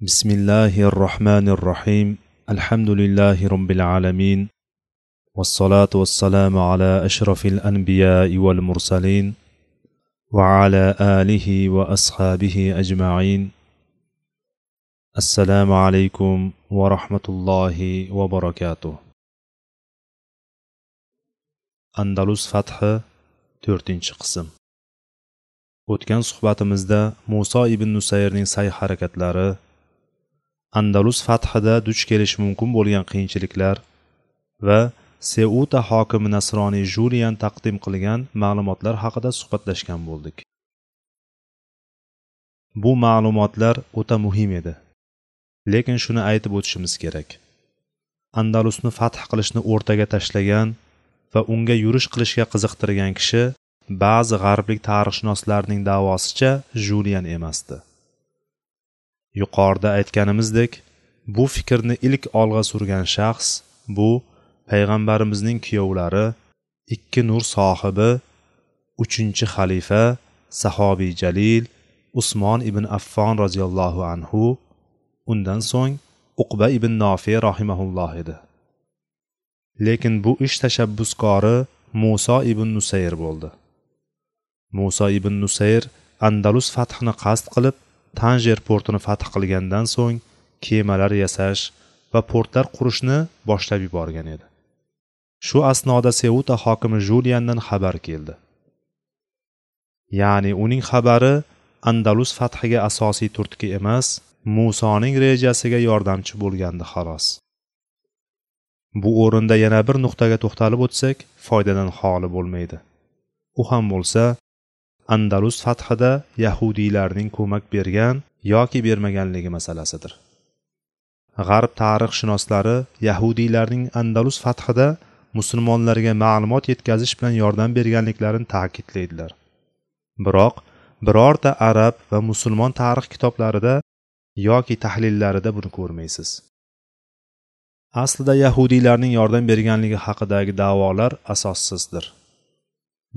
بسم الله الرحمن الرحيم الحمد لله رب العالمين والصلاة والسلام على أشرف الأنبياء والمرسلين وعلى آله وأصحابه أجمعين السلام عليكم ورحمة الله وبركاته andalus fathi to'rtinchi qism. O'tgan suhbatimizda muso ibn nusayrning sa'y harakatlari andalus fathida duch kelish mumkin bo'lgan qiyinchiliklar va seuta hokimi nasroniy julian taqdim qilgan ma'lumotlar haqida suhbatlashgan bo'ldik. Bu ma'lumotlar o'ta muhim edi. Lekin shuni aytib o'tishimiz kerak. Andalusni fath qilishni o'rtaga tashlagan va unga yurish qilishga qiziqtirgan kishi ba'zi g'arblik tarixshunoslarning da'vosicha julian emasdi. Yuqorida aytganimizdek bu fikrni ilk olg'a surgan shaxs bu payg'ambarimizning kuyovlari ikki nur sohibi uchinchi xalifa sahobiy jalil usmon ibn affon roziyallohu anhu undan so'ng uqba ibn nofiy rahimaulloh edi. Lekin bu ish tashabbuskori muso ibn nusayr bo'ldi. Muso ibn nusayr andalus fathini qasd qilib tanjer portini fath qilgandan so'ng kemalar yasash va portlar qurishni boshlab yuborgan edi. Shu asnoda seuta hokimi juliandan xabar keldi. Ya'ni uning xabari andalus fathiga asosiy turtki emas musoning rejasiga yordamchi bo'lgandi xolos. Bu o'rinda yana bir nuqtaga to'xtalib o'tsak foydadan xoli bo'lmaydi. U ham bo'lsa andalus fathida yahudiylarning ko'mak bergan yoki bermaganligi masalasidir. G'arb tarixshunoslari yahudiylarning andalus fathida musulmonlarga ma'lumot yetkazish bilan yordam berganliklarini ta'kidlaydilar. Biroq birorta arab va musulmon tarix kitoblarida yoki tahlillarida buni ko'rmaysiz. Aslida yahudiylarning yordam berganligi haqidagi da'volar asossizdir.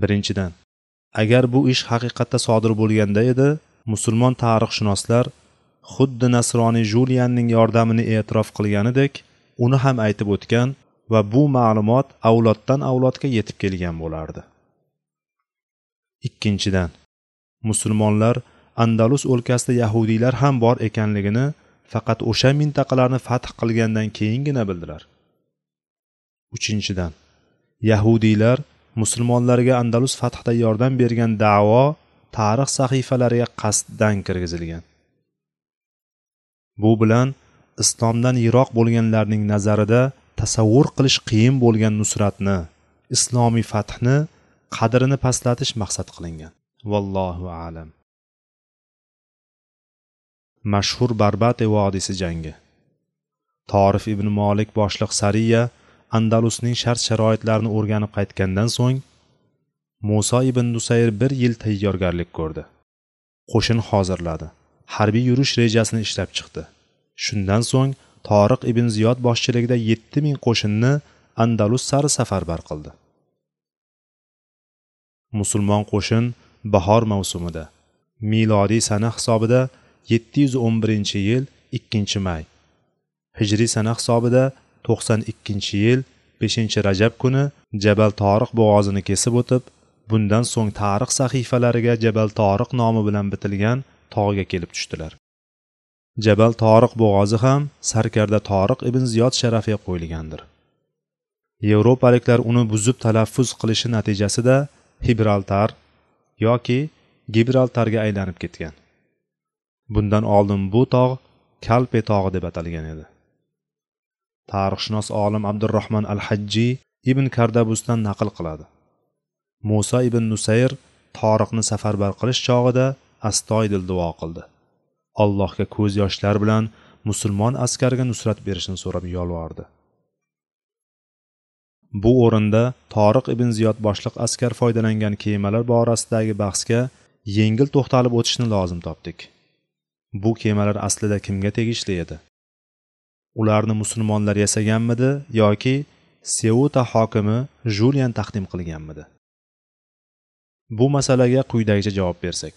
Birinchidan agar bu ish haqiqatda sodir bo'lganda edi musulmon tarixshunoslar xuddi nasroniy julianning yordamini e'tirof qilganidek uni ham aytib o'tgan va bu ma'lumot avloddan avlodga yetib kelgan bo'lardi. Ikkinchidan musulmonlar andalus o'lkasida yahudiylar ham bor ekanligini faqat o'sha mintaqalarni fath qilgandan keyingina bildilar. Uchinchidan yahudiylar musulmonlarga andalus fathida yordam bergan da'vo tarix sahifalariga qasddan kirgizilgan. Bu bilan islomdan yiroq bo'lganlarning nazarida tasavvur qilish qiyin bo'lgan nusratni islomiy fathni qadrini pastlatish maqsad qilingan. Vallohu alam. Mashhur barbate vodiysi jangi. Torif ibn molik boshliq sariya andalusning shart sharoitlarini o'rganib qaytgandan so'ng muso ibn nusayr bir yil tayyorgarlik ko'rdi. Qo'shin hozirladi. Harbiy yurish rejasini ishlab chiqdi. Shundan so'ng toriq ibn ziyod boshchiligida yetti ming qo'shinni andalus sari safarbar qildi. Musulmon qo'shin bahor mavsumida milodiy sana hisobida 711 yil 2 may. Hijriy sana hisobida 92 yil beshinchi rajab kuni jabal toriq bo'g'ozini kesib o'tib bundan so'ng tarix sahifalariga jabal toriq nomi bilan bitilgan tog'ga kelib tushdilar. Jabal toriq bo'g'ozi ham sarkarda toriq ibn ziyod sharafiga qo'yilgandir. Yevropaliklar uni buzib talaffuz qilishi natijasida hibraltar yoki gibraltarga aylanib ketgan. Bundan oldin bu tog' kalpe tog'i deb atalgan edi. Tarixshunos olim abdurahmon al hajjiy ibn kardabusdan naql qiladi. Muso ibn nusayr toriqni safarbar qilish chog'ida astoydil duo qildi. Allohga ko'z yoshlar bilan musulmon askariga nusrat berishini so'rab yolvordi. Bu o'rinda toriq ibn ziyod boshliq askar foydalangan kemalar borasidagi bahsga yengil to'xtalib o'tishni lozim topdik. Bu kemalar aslida kimga tegishli edi? Ularni musulmonlar yasaganmidi yoki seuta hokimi julian taqdim qilganmidi? Bu masalaga quyidagicha javob bersak.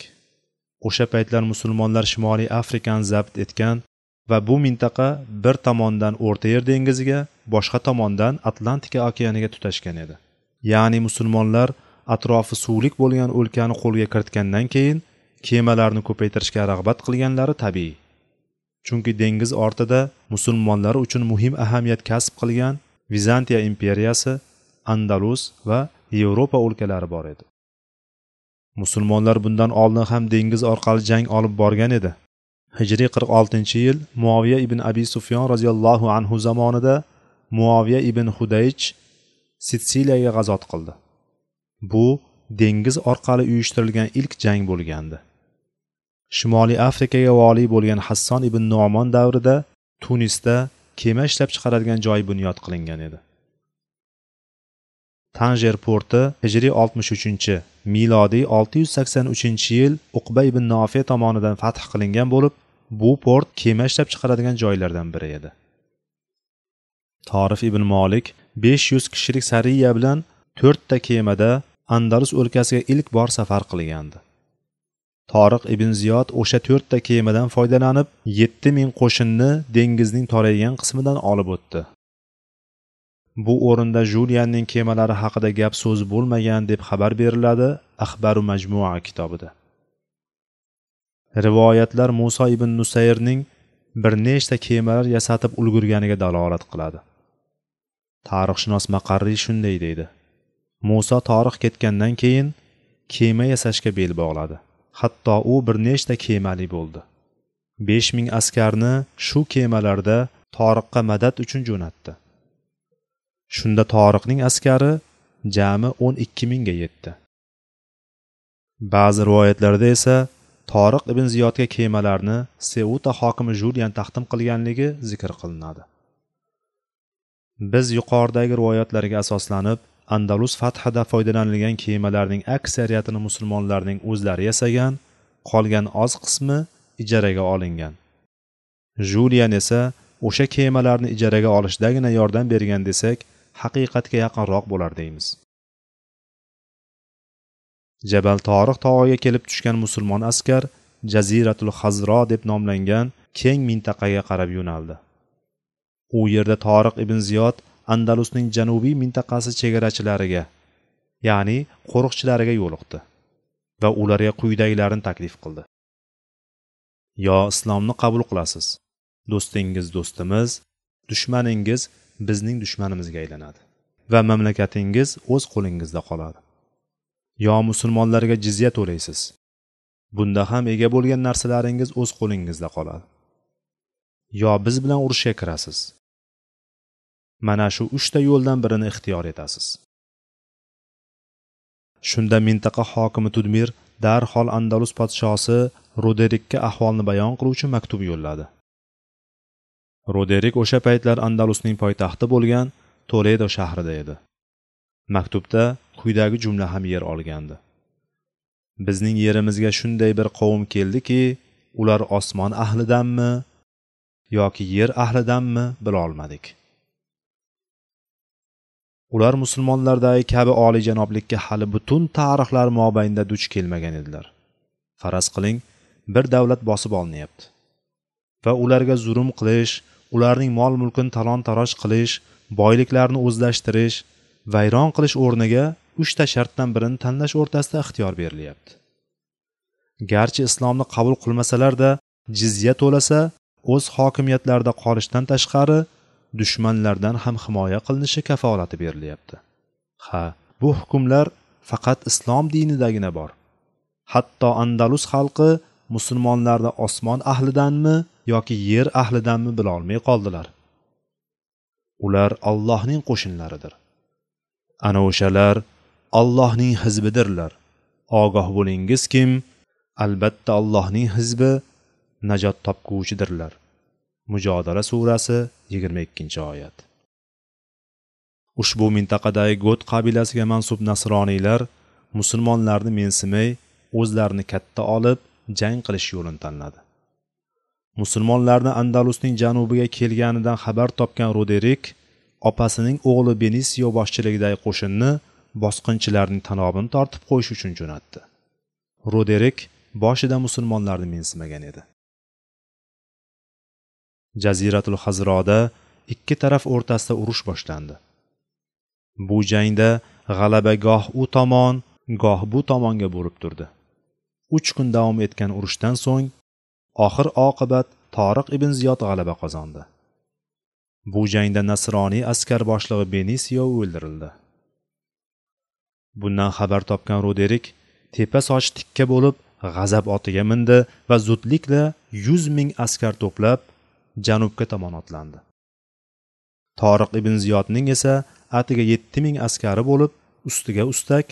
O'sha paytlar musulmonlar shimoliy afrikani zabt etgan va bu mintaqa bir tomondan o'rta yer dengiziga boshqa tomondan atlantika okeaniga tutashgan edi. Ya'ni musulmonlar atrofi suvlik bo'lgan o'lkani qo'lga kiritgandan keyin kemalarni ko'paytirishga rag'bat qilganlari tabiiy. Chunki dengiz ortida musulmonlar uchun muhim ahamiyat kasb qilgan vizantiya imperiyasi andalus va yevropa o'lkalari bor edi. Musulmonlar bundan oldin ham dengiz orqali jang olib borgan edi. Hijriy qirq oltinchi yil muoviya ibn abi sufyon roziyallohu anhu zamonida muoviya ibn hudaych sitsiliyaga g'azot qildi. Bu dengiz orqali uyushtirilgan ilk jang bo'lgandi. Shimoliy afrikaga voliy bo'lgan hasson ibn nomon davrida tunisda kema ishlab chiqaradigan joy bunyod qilingan edi. Tanjer porti hijriy 63 milodiy 683 yil uqba ibn nofe tomonidan fath qilingan bo'lib bu port kema ishlab chiqaradigan joylardan biri edi. Torif ibn molik 500 kishilik sariya bilan to'rtta kemada andalus o'lkasiga ilk bor safar qilgandi. Toriq ibn ziyod o'sha to'rtta kemadan foydalanib yetti ming qo'shinni dengizning toraygan qismidan olib o'tdi. Bu o'rinda julianning kemalari haqida gap so'z bo'lmagan deb xabar beriladi axbaru majmua kitobida. Rivoyatlar muso ibn nusayrning bir nechta kemalar yasatib ulgurganiga dalolat qiladi. Tarixshunos maqarriy shunday deydi muso torix ketgandan keyin kema yasashga bel bog'ladi. Hatto u bir nechta kemali bo'ldi. Besh ming askarni shu kemalarda toriqqa madad uchun jo'natdi. Shunda toriqning askari jami o'n ikki mingga yetdi. Ba'zi rivoyatlarda esa toriq ibn ziyodga kemalarni seuta hokimi julian taqdim qilganligi zikr qilinadi. Biz yuqoridagi rivoyatlarga asoslanib andalus fathida foydalanilgan kemalarning aksariyatini musulmonlarning o'zlari yasagan qolgan oz qismi ijaraga olingan. Julian esa o'sha kemalarni ijaraga olishdagina yordam bergan desak haqiqatga yaqinroq bo'lar deymiz. Jabal torix tog'iga kelib tushgan musulmon askar jaziratul hazro deb nomlangan keng mintaqaga qarab yo'naldi. U yerda toriq ibn ziyod andalusning janubiy mintaqasi chegarachilariga ya'ni qo'riqchilariga yo'liqdi va ularga quyidagilarni taklif qildi. Yo islomni qabul qilasiz. Do'stingiz do'stimiz dushmaningiz bizning dushmanimizga aylanadi va mamlakatingiz o'z qo'lingizda qoladi. Yo musulmonlarga jizya to'laysiz. Bunda ham ega bo'lgan narsalaringiz o'z qo'lingizda qoladi. Yo biz bilan urushga kirasiz. Mana shu uchta yo'ldan birini ixtiyor etasiz. Shunda mintaqa hokimi tudmir darhol andalus podshosi roderikka ahvolni bayon qiluvchi maktub yo'lladi. Roderik o'sha paytlar andalusning poytaxti bo'lgan toledo shahrida edi. Maktubda quyidagi jumla ham yer olgandi. Bizning yerimizga shunday bir qavm keldiki ular osmon ahlidanmi yoki yer ahlidanmi bilolmadik. Ular musulmonlardagi kabi oliyjanoblikka hali butun tarixlar mobaynida duch kelmagan edilar. Faraz qiling bir davlat bosib olinyapti. Va ularga zulm qilish ularning mol mulkini talon taroj qilish boyliklarni o'zlashtirish vayron qilish o'rniga uchta shartdan birini tanlash o'rtasida ixtiyor berilyapti. Garchi islomni qabul qilmasalarda jizya to'lasa o'z hokimiyatlarida qolishdan tashqari dushmanlardan ham himoya qilinishi kafolati berilyapti. Ha bu hukmlar faqat islom dinidagina bor. Hatto andalus xalqi musulmonlarni osmon ahlidanmi yoki yer ahlidanmi bilolmay qoldilar. Ular allohning qo'shinlaridir. Ana o'shalar allohning hizbidirlar. Ogoh bo'lingiz kim? Albatta allohning hizbi najot topguvchidirlar mujodala surasi yigirma ikkinchi oyat. Ushbu mintaqadagi got qabilasiga mansub nasroniylar musulmonlarni mensimay o'zlarini katta olib jang qilish yo'lini tanladi. Musulmonlarni andalusning janubiga kelganidan xabar topgan roderik opasining o'g'li benisio boshchiligidagi qo'shinni bosqinchilarning tanobini tortib qo'yish uchun jo'natdi. Roderik boshida musulmonlarni mensimagan edi. Jaziratul hazroda ikki taraf o'rtasida urush boshlandi. Bu jangda g'alaba goh u tomon goh bu tomonga borib turdi. Uch kun davom etgan urushdan so'ng oxir oqibat toriq ibn ziyod g'alaba qozondi. Bu jangda nasroniy askar boshlig'i benisio o'ldirildi. Bundan xabar topgan roderik tepa sochi tikka bo'lib g'azab otiga mindi va zudlikla yuz ming askar to'plab janubga tomon otlandi toriq ibn ziyodning esa atiga yetti ming askari bo'lib ustiga ustak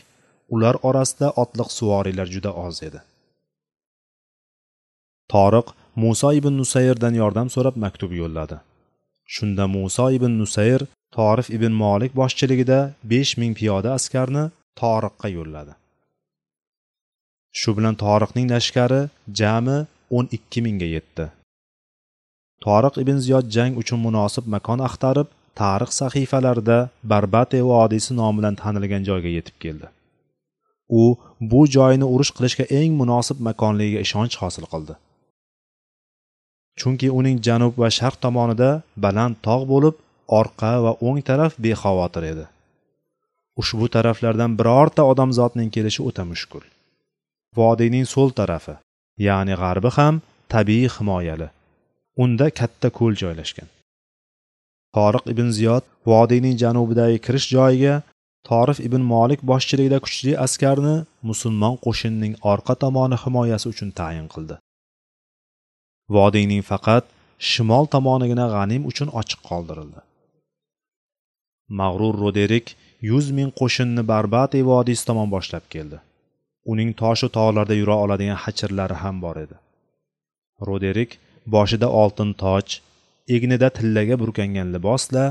ular orasida otliq suvoriylar juda oz edi. Toriq muso ibn nusayrdan yordam so'rab maktub yo'lladi. Shunda muso ibn nusayr torif ibn molik boshchiligida besh ming piyoda askarni toriqqa yo'lladi. Shu bilan toriqning lashkari jami o'n ikki mingga yetdi. Toriq ibn ziyod jang uchun munosib makon axtarib tarix sahifalarida barbate vodiysi nomi bilan tanilgan joyga yetib keldi. U bu joyni urush qilishga eng munosib makonligiga ishonch hosil qildi. Chunki uning janub va sharq tomonida baland tog' bo'lib orqa va o'ng taraf bexavotir edi. Ushbu taraflardan birorta odamzodning kelishi o'ta mushkul. Vodiyning so'l tarafi ya'ni g'arbi ham tabiiy himoyali. Unda katta ko'l joylashgan. Toriq ibn ziyod vodiyning janubidagi kirish joyiga torif ibn molik boshchiligida kuchli askarni musulmon qo'shinining orqa tomoni himoyasi uchun tayin qildi. Vodiyning faqat shimol tomonigina g'anim uchun ochiq qoldirildi. Mag'rur roderik yuz ming qo'shinni barbati vodiysi tomon boshlab keldi. Uning toshu tog'larda yura oladigan hachirlari ham bor edi. Roderik boshida oltin toj egnida tillaga burkangan libosla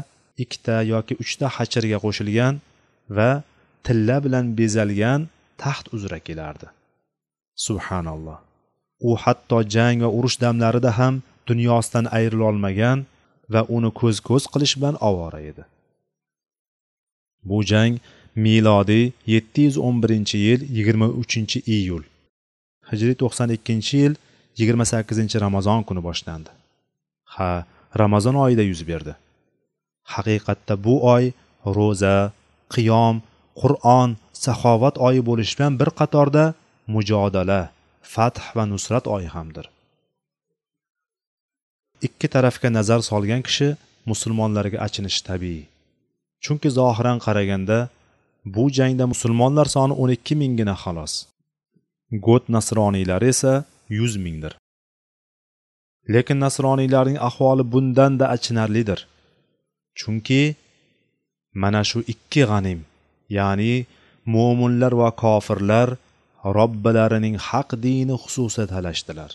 ikkita yoki uchta hachirga qo'shilgan va tilla bilan bezalgan taxt uzra kelardi. Subhanalloh. U hatto jang va urush damlarida ham dunyosidan ayrilolmagan va uni ko'z ko'z qilish bilan ovora edi. Bu jang milodiy 711 yil 23 iyul. Hijriy 92 yil 28 ramazon kuni boshlandi. Ha ramazon oyida yuz berdi. Haqiqatda bu oy ro'za qiyom qur'on saxovat oyi bo'lishi bilan bir qatorda mujodala fath va nusrat oyi hamdir. Ikki tarafga nazar solgan kishi musulmonlarga achinishi tabiiy. Chunki zohiran qaraganda bu jangda musulmonlar soni o'n ikki minggina xolos. Got nasroniylari esa yuz mingdir. Lekin nasroniylarning ahvoli bundanda achinarlidir. Chunki mana shu ikki g'anim ya'ni mo'minlar va kofirlar robbilarining haq dini xususida talashdilar.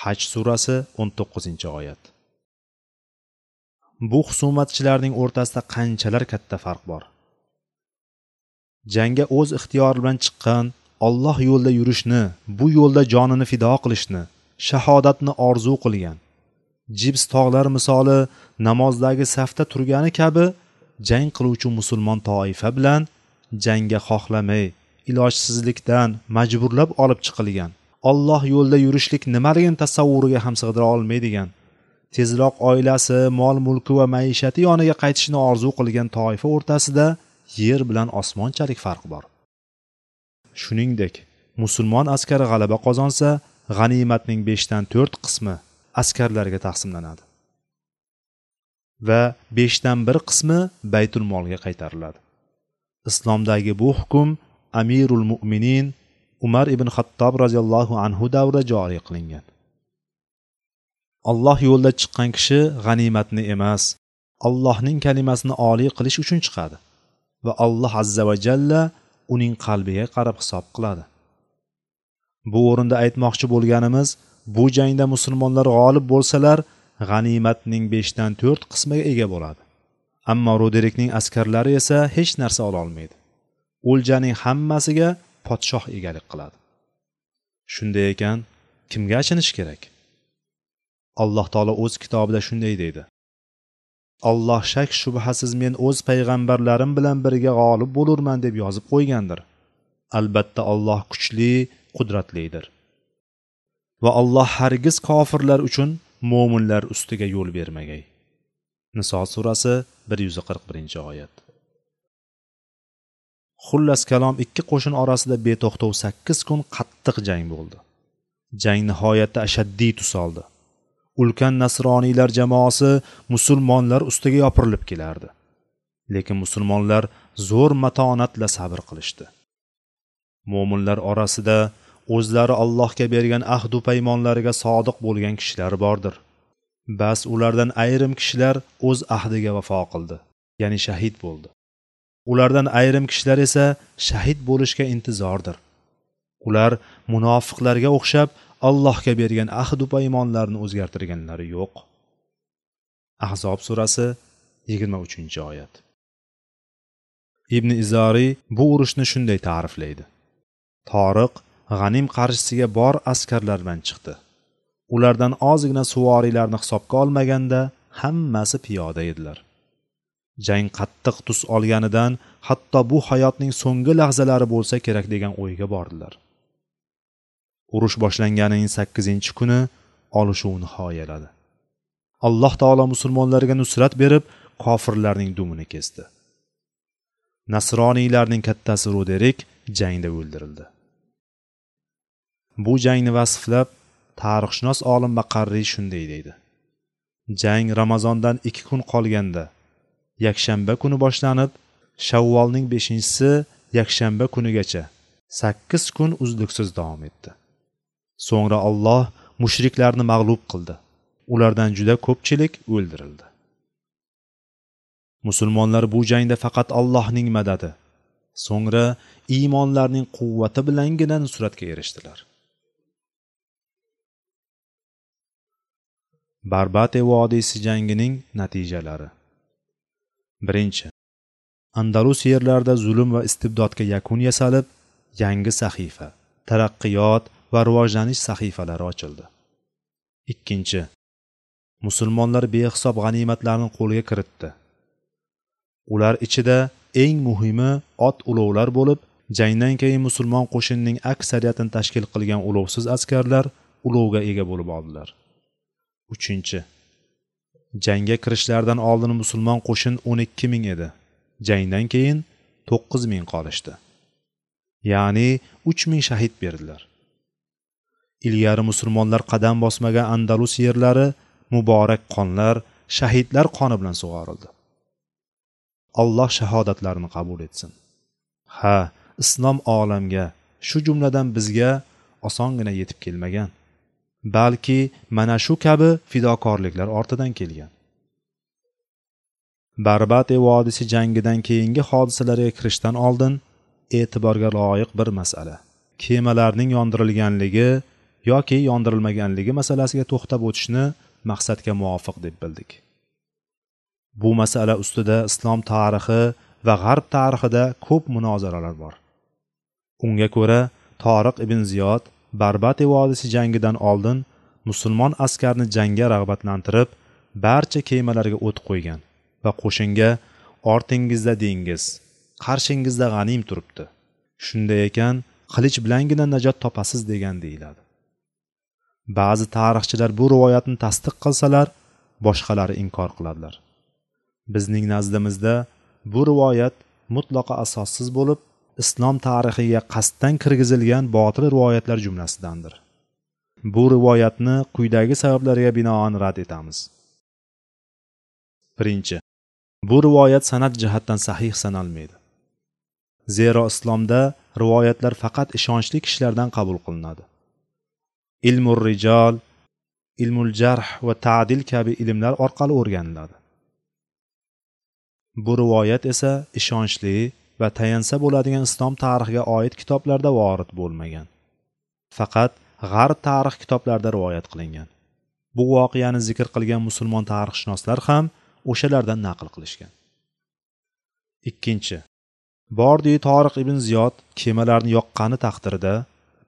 Haj surasi 19 oyat. Bu husumatchilarning o'rtasida qanchalar katta farq bor? Jangga o'z ixtiyori bilan chiqqan olloh yo'lida yurishni bu yo'lda jonini fido qilishni shahodatni orzu qilgan. Jibs tog'lar misoli namozdagi safda turgani kabi jang qiluvchi musulmon toifa bilan jangga xohlamay ilojsizlikdan majburlab olib chiqilgan. Olloh yo'lida yurishlik nimaligini tasavvuriga ham sig'dira olmaydigan tezroq oilasi mol mulki va maishati yoniga qaytishni orzu qilgan toifa o'rtasida yer bilan osmonchalik farq bor. Shuningdek musulmon askari g'alaba qozonsa g'animatning beshdan to'rt qismi askarlarga taqsimlanadi. Va beshdan bir qismi baytul molga qaytariladi. Islomdagi bu hukm amirul mo'minin umar ibn xattob roziyallohu anhu davrida joriy qilingan. Alloh yo'lida chiqqan kishi g'animatni emas allohning kalimasini oliy qilish uchun chiqadi va alloh azza va jalla uning qalbiga qarab hisob qiladi. Bu o'rinda aytmoqchi bo'lganimiz bu jangda musulmonlar g'olib bo'lsalar g'animatning beshdan to'rt qismiga ega bo'ladi. Ammo ruderikning askarlari esa hech narsa ololmaydi o'ljaning hammasiga podshoh egalik qiladi. Shunday ekan kimga achinish kerak? Alloh taolo o'z kitobida shunday deydi. Alloh shak shubhasiz men o'z payg'ambarlarim bilan birga g'olib bo'lurman deb yozib qo'ygandir. Albatta olloh kuchli qudratlidir. Va alloh hargiz kofirlar uchun mo'minlar ustiga yo'l bermagay. Niso surasi bir yuz qirq birinchi oyat. Xullas kalom ikki qo'shin orasida beto'xtov sakkiz kun qattiq jang bo'ldi. Jang nihoyatda ashaddiy tus oldi. Ulkan nasroniylar jamoasi musulmonlar ustiga yopirilib kelardi. Lekin musulmonlar zo'r matonatla sabr qilishdi. Mo'minlar orasida o'zlari allohga bergan ahdu paymonlariga sodiq bo'lgan kishilar bordir. Bas ulardan ayrim kishilar o'z ahdiga vafo qildi ya'ni shahid bo'ldi. Ulardan ayrim kishilar esa shahid bo'lishga intizordir. Ular munofiqlarga o'xshab allohga bergan ahdu paymonlarni o'zgartirganlari yo'q. Ahzob surasi yigirma uchinchi oyat. Ibn izoriy bu urushni shunday ta'riflaydi. Toriq g'anim qarshisiga bor askarlar bilan chiqdi. Ulardan ozgina suvoriylarni hisobga olmaganda hammasi piyoda edilar. Jang qattiq tus olganidan hatto bu hayotning so'nggi lahzalari bo'lsa kerak degan o'yga bordilar. Urush boshlanganining sakkizinchi kuni olishuv nihoyaladi. Alloh taolo musulmonlarga nusrat berib kofirlarning dumini kesdi. Nasroniylarning kattasi ruderik jangda o'ldirildi. Bu jangni vasflab tarixshunos olim maqarriy shunday deydi. Jang ramazondan ikki kun qolganda yakshanba kuni boshlanib shavvolning beshinchisi yakshanba kunigacha sakkiz kun uzluksiz davom etdi. So'ngra olloh mushriklarni mag'lub qildi. Ulardan juda ko'pchilik o'ldirildi. Musulmonlar bu jangda faqat allohning madadi. So'ngra iymonlarning quvvati bilangina nusratga erishdilar. Barbate vodiysi jangining natijalari. Birinchi. Andalus yerlarida zulm va istibdodga yakun yasalib yangi sahifa taraqqiyot va rivojlanish sahifalari ochildi. Ikkinchi musulmonlar behisob g'animatlarni qo'lga kiritdi. Ular ichida eng muhimi ot ulovlar bo'lib jangdan keyin musulmon qo'shinining aksariyatini tashkil qilgan ulovsiz askarlar ulovga ega bo'lib oldilar. Uchinchi jangga kirishlaridan oldin musulmon qo'shin o'n ikki ming edi. Jangdan keyin to'qqiz ming qolishdi. Ya'ni uch ming shahid berdilar. Ilgari musulmonlar qadam bosmagan andalus yerlari muborak qonlar shahidlar qoni bilan sug'orildi. Alloh shahodatlarini qabul etsin. Ha islom olamga shu jumladan bizga osongina yetib kelmagan. Balki mana shu kabi fidokorliklar ortidan kelgan. Barbate vodiysi jangidan keyingi hodisalarga kirishdan oldin e'tiborga loyiq bir masala. Kemalarning yondirilganligi yoki yondirilmaganligi masalasiga to'xtab o'tishni maqsadga muvofiq deb bildik. Bu masala ustida islom tarixi va g'arb tarixida ko'p munozaralar bor. Unga ko'ra toriq ibn ziyod barbati vodiysi jangidan oldin musulmon askarni jangga rag'batlantirib barcha kemalarga o't qo'ygan va qo'shinga ortingizda dengiz qarshingizda g'anim turibdi. Shunday ekan qilich bilangina najot topasiz degan deyiladi. Ba'zi tarixchilar bu rivoyatni tasdiq qilsalar boshqalari inkor qiladilar. Bizning nazdimizda bu rivoyat mutlaqo asossiz bo'lib islom tarixiga qasddan kirgizilgan botil rivoyatlar jumlasidandir. Bu rivoyatni quyidagi sabablarga binoan rad etamiz. Birinchi bu rivoyat san'at jihatdan sahih sanalmaydi. Zero islomda rivoyatlar faqat ishonchli kishilardan qabul qilinadi. Ilmur rijol ilmul jarh va ta'dil kabi ilmlar orqali o'rganiladi. Bu rivoyat esa ishonchli va tayansa bo'ladigan islom tarixiga oid kitoblarda vorid bo'lmagan. Faqat g'arb tarix kitoblarida rivoyat qilingan. Bu voqeani zikr qilgan musulmon tarixshunoslar ham o'shalardan naql qilishgan. Ikkinchi bordi toriq ibn ziyod kemalarni yoqqani taqdirda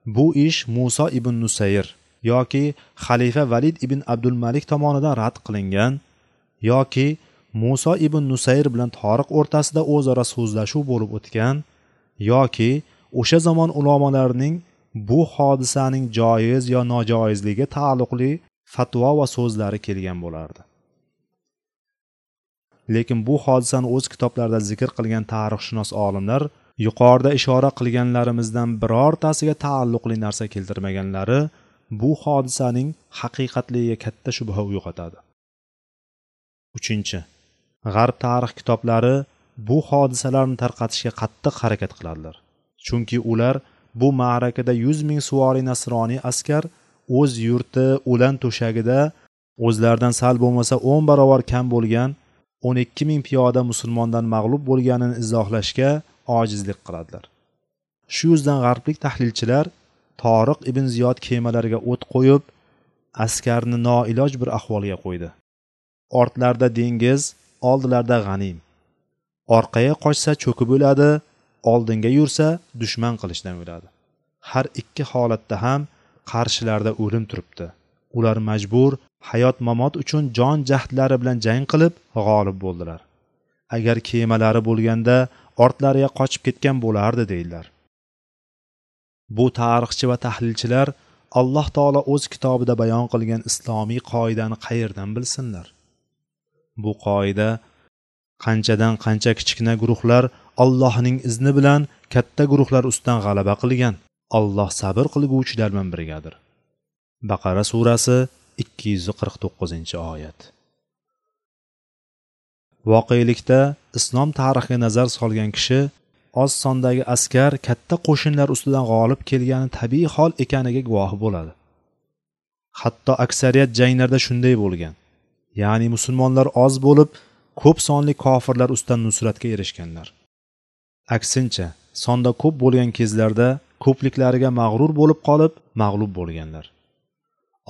bu ish muso ibn nusayr yoki xalifa valid ibn abdul malik tomonidan rad qilingan yoki muso ibn nusayr bilan toriq o'rtasida o'zaro so'zlashuv bo'lib o'tgan yoki o'sha zamon ulamolarining bu hodisaning joiz yo nojoizligiga taalluqli fatvo va so'zlari kelgan bo'lardi. Lekin bu hodisani o'z kitoblarida zikr qilgan tarixshunos olimlar yuqorida ishora qilganlarimizdan birortasiga taalluqli narsa keltirmaganlari bu hodisaning haqiqatligiga katta shubha uyg'otadi. Uchinchi g'arb tarix kitoblari bu hodisalarni tarqatishga qattiq harakat qiladilar. Chunki ular bu ma'rakada yuz ming suvoriy nasroniy askar o'z yurti o'lan to'shagida o'zlaridan sal bo'lmasa o'n barobar kam bo'lgan o'n ikki ming piyoda musulmondan mag'lub bo'lganini izohlashga ojizlik qiladilar. Shu yuzdan g'arblik tahlilchilar toriq ibn ziyod kemalariga o't qo'yib askarni noiloj bir ahvolga qo'ydi. Ortlarida dengiz oldilarida g'anim. Orqaga qochsa cho'kib o'ladi oldinga yursa dushman qilichdan o'ladi. Har ikki holatda ham qarshilarida o'lim turibdi. Ular majbur hayot mamot uchun jon jahdlari bilan jang qilib g'olib bo'ldilar. Agar kemalari bo'lganda ortlariga qochib ketgan bo'lardi deydilar. Bu tarixchi va tahlilchilar alloh taolo o'z kitobida bayon qilgan islomiy qoidani qayerdan bilsinlar? Bu qoida qanchadan qancha kichkina guruhlar allohning izni bilan katta guruhlar ustidan g'alaba qilgan. Alloh sabr qilguvchilar bilan birgadir baqara surasi ikki yuz qirq to'qqizinchi oyat. Voqelikda islom tarixiga nazar solgan kishi oz sondagi askar katta qo'shinlar ustidan g'olib kelgani tabiiy hol ekaniga guvoh bo'ladi. Hatto aksariyat janglarda shunday bo'lgan. Ya'ni musulmonlar oz bo'lib ko'p sonli kofirlar ustidan nusratga erishganlar. Aksincha sonda ko'p bo'lgan kezlarda ko'pliklariga mag'rur bo'lib qolib mag'lub bo'lganlar.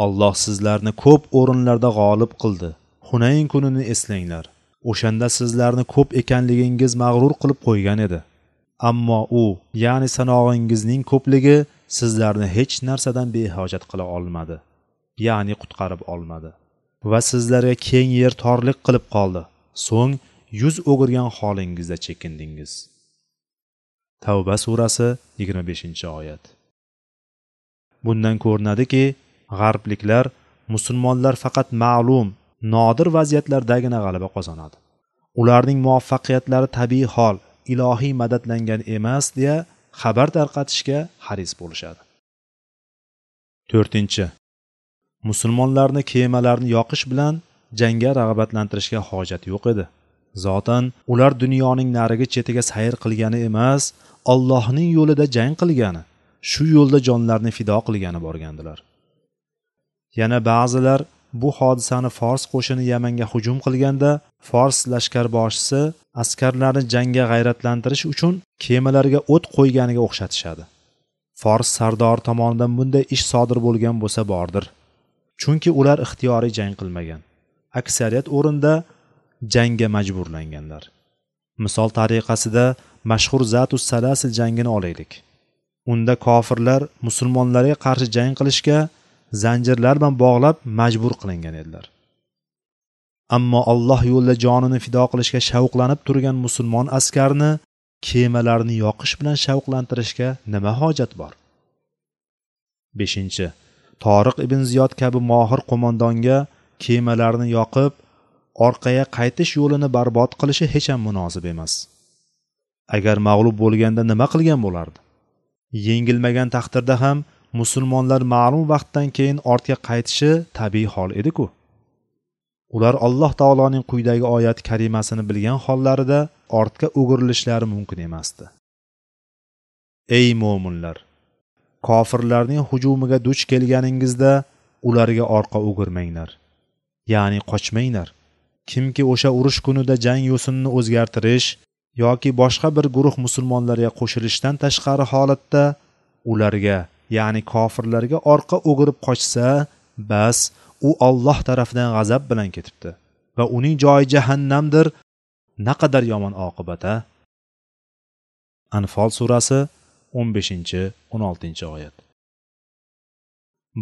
Alloh sizlarni ko'p o'rinlarda g'olib qildi. Hunayn kunini eslanglar. O'shanda sizlarni ko'p ekanligingiz mag'rur qilib qo'ygan edi. Ammo u ya'ni sanog'ingizning ko'pligi sizlarni hech narsadan behojat qila olmadi ya'ni qutqarib olmadi. Va sizlarga keng yer torlik qilib qoldi. So'ng yuz o'girgan holingizda chekindingiz. Tavba surasi yigirma beshinchi oyat. Bundan ko'rinadiki g'arbliklar musulmonlar faqat ma'lum nodir vaziyatlardagina g'alaba qozonadi. Ularning muvaffaqiyatlari tabiiy hol ilohiy madadlangan emas deya xabar tarqatishga haris bo'lishadi. To'rtinchi. Musulmonlarni kemalarni yoqish bilan jangga rag'batlantirishga hojat yo'q edi. Zotan ular dunyoning narigi chetiga sayr qilgani emas allohning yo'lida jang qilgani shu yo'lda jonlarini fido qilgani borgandilar. Yana ba'zilar bu hodisani fors qo'shini yamanga hujum qilganda fors lashkarboshisi askarlarni jangga g'ayratlantirish uchun kemalarga o't qo'yganiga o'xshatishadi. Fors sardori tomonidan bunday ish sodir bo'lgan bo'lsa bordir. Chunki ular ixtiyoriy jang qilmagan. Aksariyat o'rinda jangga majburlanganlar. Misol tariqasida mashhur zatus salasil jangini olaylik. Unda kofirlar musulmonlarga qarshi jang qilishga zanjirlar bilan bog'lab majbur qilingan edilar. Ammo alloh yo'lida jonini fido qilishga shavqlanib turgan musulmon askarni kemalarni yoqish bilan shavqlantirishga nima hojat bor? Beshinchi toriq ibn ziyod kabi mohir qo'mondonga kemalarni yoqib orqaga qaytish yo'lini barbod qilishi hech ham munosib emas. Agar mag'lub bo'lganda nima qilgan bo'lardi? Yengilmagan taqdirda ham musulmonlar ma'lum vaqtdan keyin ortga qaytishi tabiiy hol ediku. Ular alloh taoloning quyidagi oyat karimasini bilgan hollarida ortga o'girilishlari mumkin emasdi. Ey mo'minlar kofirlarning hujumiga duch kelganingizda ularga orqa o'girmanglar ya'ni qochmanglar. Kimki o'sha urush kunida jang yo'sinini o'zgartirish yoki boshqa bir guruh musulmonlarga qo'shilishdan tashqari holatda ularga ya'ni kofirlarga orqa o'girib qochsa bas u olloh tarafidan g'azab bilan ketibdi va uning joyi jahannamdir. Naqadar yomon oqibata? Anfol surasi o'n beshinchi o'n oltinchi oyat.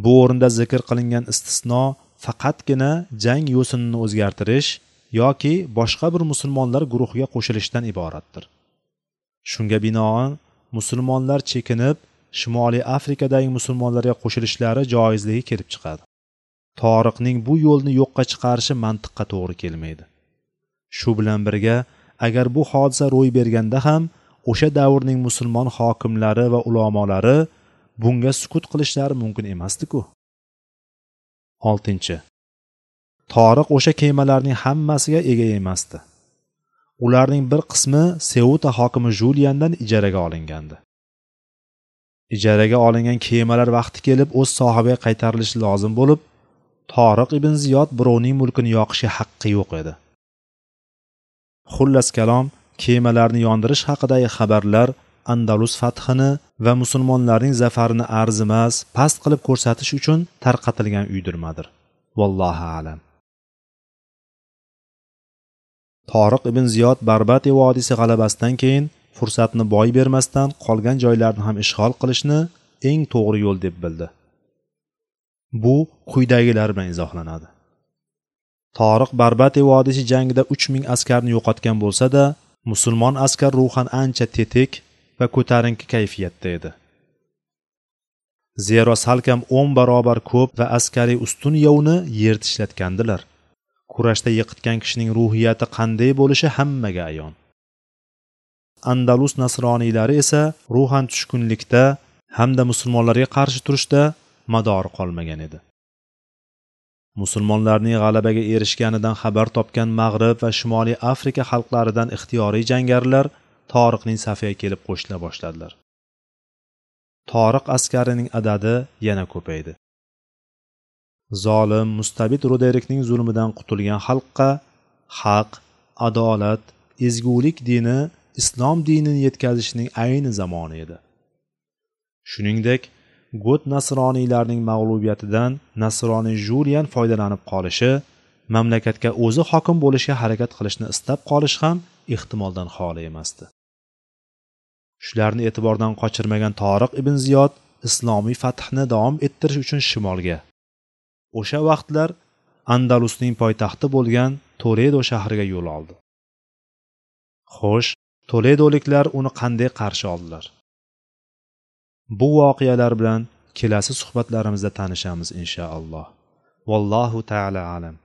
Bu o'rinda zikr qilingan istisno faqatgina jang yo'sinini o'zgartirish yoki boshqa bir musulmonlar guruhiga qo'shilishdan iboratdir. Shunga binoan musulmonlar chekinib shimoliy afrikadagi musulmonlarga qo'shilishlari joizligi kelib chiqadi. Toriqning bu yo'lni yo'qqa chiqarishi mantiqqa to'g'ri kelmaydi. Shu bilan birga agar bu hodisa ro'y berganda ham o'sha davrning musulmon hokimlari va ulamolari bunga sukut qilishlari mumkin emasdiku. Oltinchi. Toriq o'sha kemalarning hammasiga ega emasdi. Ularning bir qismi seuta hokimi juliandan ijaraga olingandi. Ijaraga olingan kemalar vaqti kelib o'z sohibiga qaytarilishi lozim bo'lib toriq ibn ziyod birovning mulkini yoqishga haqqi yo'q edi. Xullas kalom kemalarni yondirish haqidagi xabarlar andalus fathini va musulmonlarning zafarini arzimas past qilib ko'rsatish uchun tarqatilgan uydirmadir. Vallohu alam. Toriq ibn ziyod barbati vodiysi g'alabasidan keyin fursatni boy bermasdan qolgan joylarni ham ishg'ol qilishni eng to'g'ri yo'l deb bildi. Bu quyidagilar bilan izohlanadi. Toriq barbati vodiysi jangida uch ming askarni yo'qotgan bo'lsa da musulmon askar ruhan ancha tetik va ko'tarinki kayfiyatda edi. Zero salkam o'n barobar ko'p va askariy ustun yovni yer tishlatgandilar kurashda yiqitgan kishining ruhiyati qanday bo'lishi hammaga ayon. Andalus nasroniylari esa ruhan tushkunlikda hamda musulmonlarga qarshi turishda madori qolmagan edi. Musulmonlarning g'alabaga erishganidan xabar topgan mag'rib va shimoliy afrika xalqlaridan ixtiyoriy jangarilar toriqning safiga kelib qo'shila boshladilar. Toriq askarining adadi yana ko'paydi. Zolim mustabid ruderikning zulmidan qutulgan xalqqa haq adolat ezgulik dini islom dinini yetkazishning ayni zamoni edi. Shuningdek gut nasroniylarning mag'lubiyatidan nasroniy julian foydalanib qolishi mamlakatga o'zi hokim bo'lishga harakat qilishni istab qolish ham ehtimoldan xoli emasdi. Shularni e'tibordan qochirmagan toriq ibn ziyod islomiy fathni davom ettirish uchun shimolga. O'sha vaqtlar andalusning poytaxti bo'lgan toledo shahriga yo'l oldi. Xo'sh toledoliklar uni qanday qarshi oldilar bu voqealar bilan kelasi suhbatlarimizda tanishamiz inshaalloh vallohu taala alam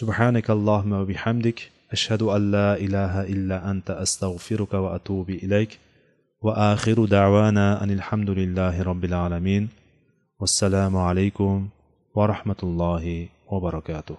سبحانك اللهم وبحمدك أشهد أن لا إله إلا أنت أستغفرك وأتوب إليك وآخر دعوانا أن الحمد لله رب العالمين والسلام عليكم ورحمة الله وبركاته